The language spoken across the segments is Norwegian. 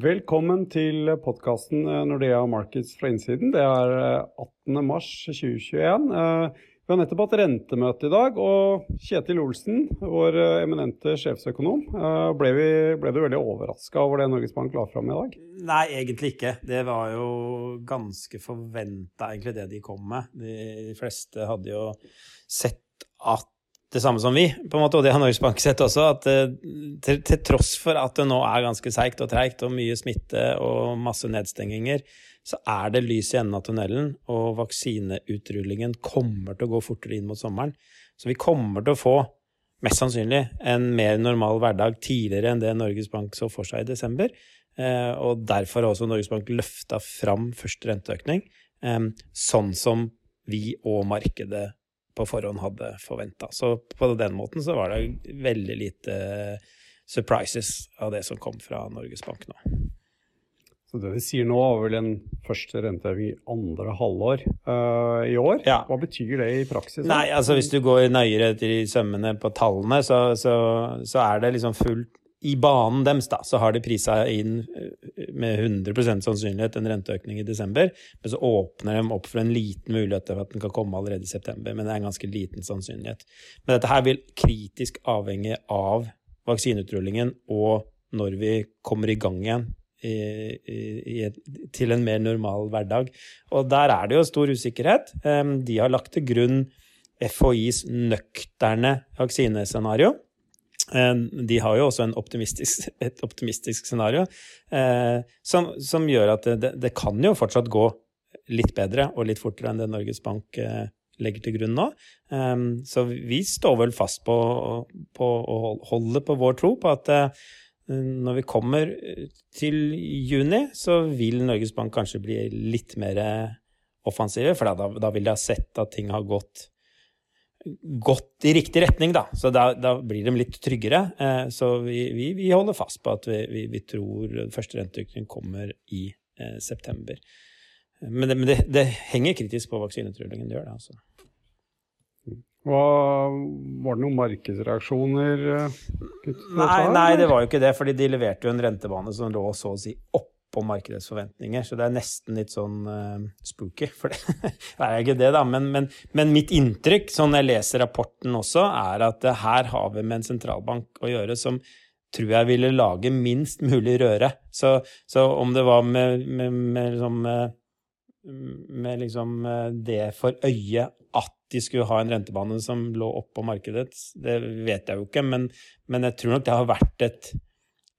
Velkommen til podkasten Nordea Markets fra innsiden. Det er 18. mars 2021. Vi har nettopp hatt rentemøte i dag, og Kjetil Olsen, vår eminente sjefsøkonom, ble, vi, ble du veldig overraska over det Norges Bank la fram i dag? Nei, egentlig ikke. Det var jo ganske forventa, egentlig, det de kom med. De fleste hadde jo sett at det samme som vi, på en måte, og det har Norges Bank sett også, at eh, til, til tross for at det nå er ganske seigt og treigt og mye smitte og masse nedstenginger, så er det lys i enden av tunnelen, og vaksineutrulingen kommer til å gå fortere inn mot sommeren. Så vi kommer til å få, mest sannsynlig, en mer normal hverdag tidligere enn det Norges Bank så for seg i desember. Eh, og derfor har også Norges Bank løfta fram første renteøkning, eh, sånn som vi og markedet på forhånd hadde forventa. Så på den måten så var det veldig lite surprises av det som kom fra Norges Bank nå. Så det vi sier nå, er vel en første renteheving i andre halvår uh, i år. Ja. Hva betyr det i praksis? Nei, altså Hvis du går nøyere etter sømmene på tallene, så, så, så er det liksom fullt i banen deres da, så har de prisa inn eh, med 100% sannsynlighet en renteøkning i desember, men så åpner de opp for en liten mulighet for at den kan komme allerede i september. Men det er en ganske liten sannsynlighet. Men dette her vil kritisk avhenge av vaksineutrulingen og når vi kommer i gang igjen i, i, i, til en mer normal hverdag. Og der er det jo stor usikkerhet. De har lagt til grunn FHIs nøkterne vaksinescenario. Eh, de har jo også optimistisk, et optimistisk scenario eh, som, som, gjør at det, det, kan jo fortsatt gå litt bedre og litt fortere enn det Norges Bank eh, legger til grunn nå. Så vi står vel fast på, på å holde på vår tro på at når vi kommer til juni, så vil Norges Bank kanskje bli litt mer offensive, for da, da vil de ha sett at ting har gått gått i riktig retning, da. Så da, da blir de litt tryggere. Eh, så vi, vi, vi, holder fast på at vi, vi tror første renteøkning kommer i eh, september. Men, det, men det, det, henger kritisk på vaksinetrullingen, det gjør det, altså. Hva, var det noen markedsreaksjoner? Eh, nei, nei, det var jo ikke det, fordi de leverte jo en rentebane som lå så å si opp på markedets forventninger. Så det er nesten litt sånn uh, spooky. For det, er ikke det, da. Men, men, men, mitt inntrykk, sånn jeg leser rapporten også, er at uh, her har vi med en sentralbank å gjøre som tror jeg ville lage minst mulig røre. Så, så om det var med, med, med liksom, med liksom det for øye at de skulle ha en rentebane som lå oppå markedet, det vet jeg jo ikke. Men, men jeg tror nok det har vært et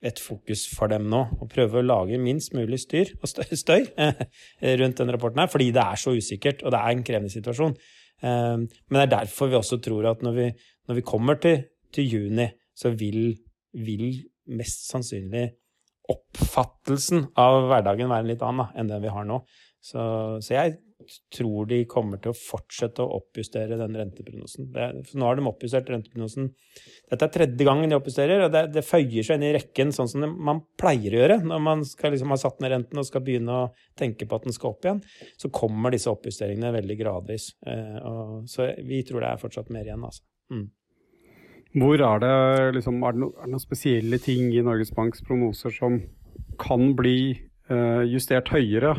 et fokus for dem nå. Og prøve å lage minst mulig styr og støy eh, rundt den rapporten her, fordi det er så usikkert, og det er en krevende situasjon. Eh, men det er derfor vi også tror at når vi, når vi kommer til, til, juni, så vil, vil, mest sannsynlig oppfattelsen av hverdagen være en litt annen enn den vi har nå. Så, så jeg tror de kommer til å fortsette å oppjustere den renteprognosen. nå har de oppjustert renteprognosen Dette er tredje gangen de oppjusterer, og det, det, føyer seg inn i rekken sånn som man pleier å gjøre når man skal liksom ha satt ned renten og skal begynne å tenke på at den skal opp igjen. Så kommer disse oppjusteringene veldig gradvis. Eh, og, så vi tror det er fortsatt mer igjen, altså. Mm. Hvor er det, liksom, er det, no, er det noen spesielle ting i Norges Banks prognoser som kan bli eh, justert høyere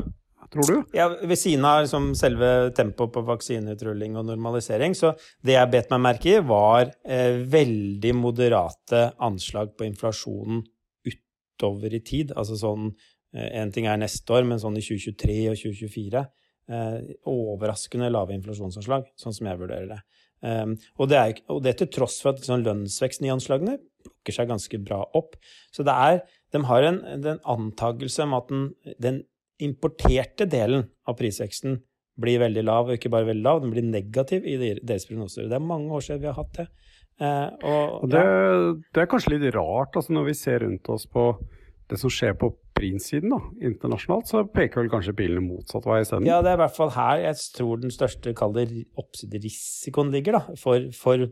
tror du? Ja, Ved siden av liksom selve tempoet på vaksinetrulling og normalisering, så det jeg bet meg merke i, var eh, veldig moderate anslag på inflasjonen utover i tid. Altså sånn eh, En ting er neste år, men sånn i 2023 og 2024. Eh, overraskende lave inflasjonsanslag, sånn som jeg vurderer det. Um, og, det er, og, det til tross for at liksom, lønnsveksten i anslagene plukker seg ganske bra opp. Så det er, de har en, en antakelse om at den, den importerte delen av prisveksten blir veldig lav, og ikke bare veldig lav, den blir negativ i deres prognoser. Det er mange år siden vi har hatt det. Eh, og, det, det, er kanskje litt rart, altså når vi ser rundt oss på det som skjer på prissiden internasjonalt, så peker vel kanskje pilene motsatt vei isteden? Ja, det er i hvert fall her jeg tror den største oppsiderisikoen ligger, da, for, for,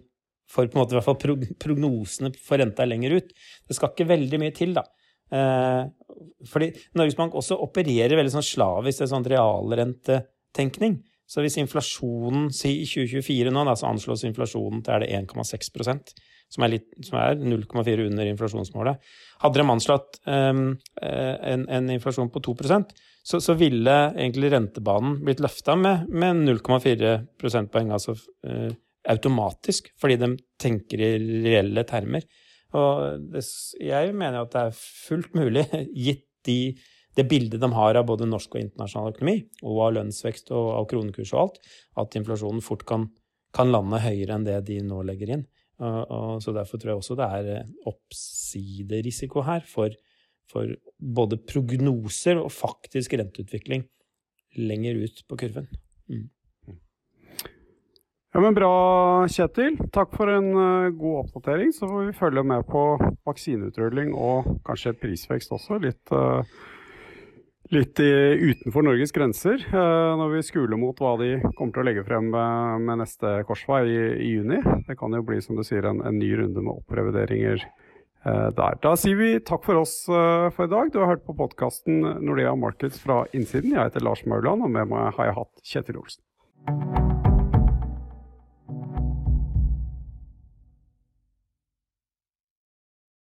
for, på en måte i hvert fall prognosene for renta lenger ut. Det skal ikke veldig mye til, da. Eh, fordi Norges Bank også opererer veldig sånn slavisk er sånn realrentetenkning. Så hvis inflasjonen si i 2024 nå, da, så anslås inflasjonen til er det 1,6% som er, er 0,4 under inflasjonsmålet. Hadde de anslått um, en, en inflasjon på 2 så, så ville egentlig rentebanen blitt løfta med, med 0,4 prosentpoeng, altså eh, automatisk, fordi de tenker i reelle termer. Og det, jeg mener at det er fullt mulig, gitt de, det bildet de har av både norsk og internasjonal økonomi, og av lønnsvekst og av kronekurs og alt, at inflasjonen fort kan, kan lande høyere enn det de nå legger inn. Og, og, så derfor tror jeg også det er eh, oppsiderisiko her for, for både prognoser og faktisk renteutvikling lenger ut på kurven. Ja, men Bra, Kjetil. Takk for en uh, god oppdatering. Så får vi følge med på vaksineutrulling og kanskje prisvekst også. Litt, uh, litt i, utenfor Norges grenser. uh, når vi skuler mot hva de kommer til å legge frem med neste korsvei i, i juni. Det kan jo bli som du sier, en, en ny runde med opprevideringer der. Da sier vi takk for oss for i dag. Du har hørt på podkasten Nordea Markets fra innsiden. Jeg heter Lars Mauland, og med meg har jeg hatt Kjetil Olsen.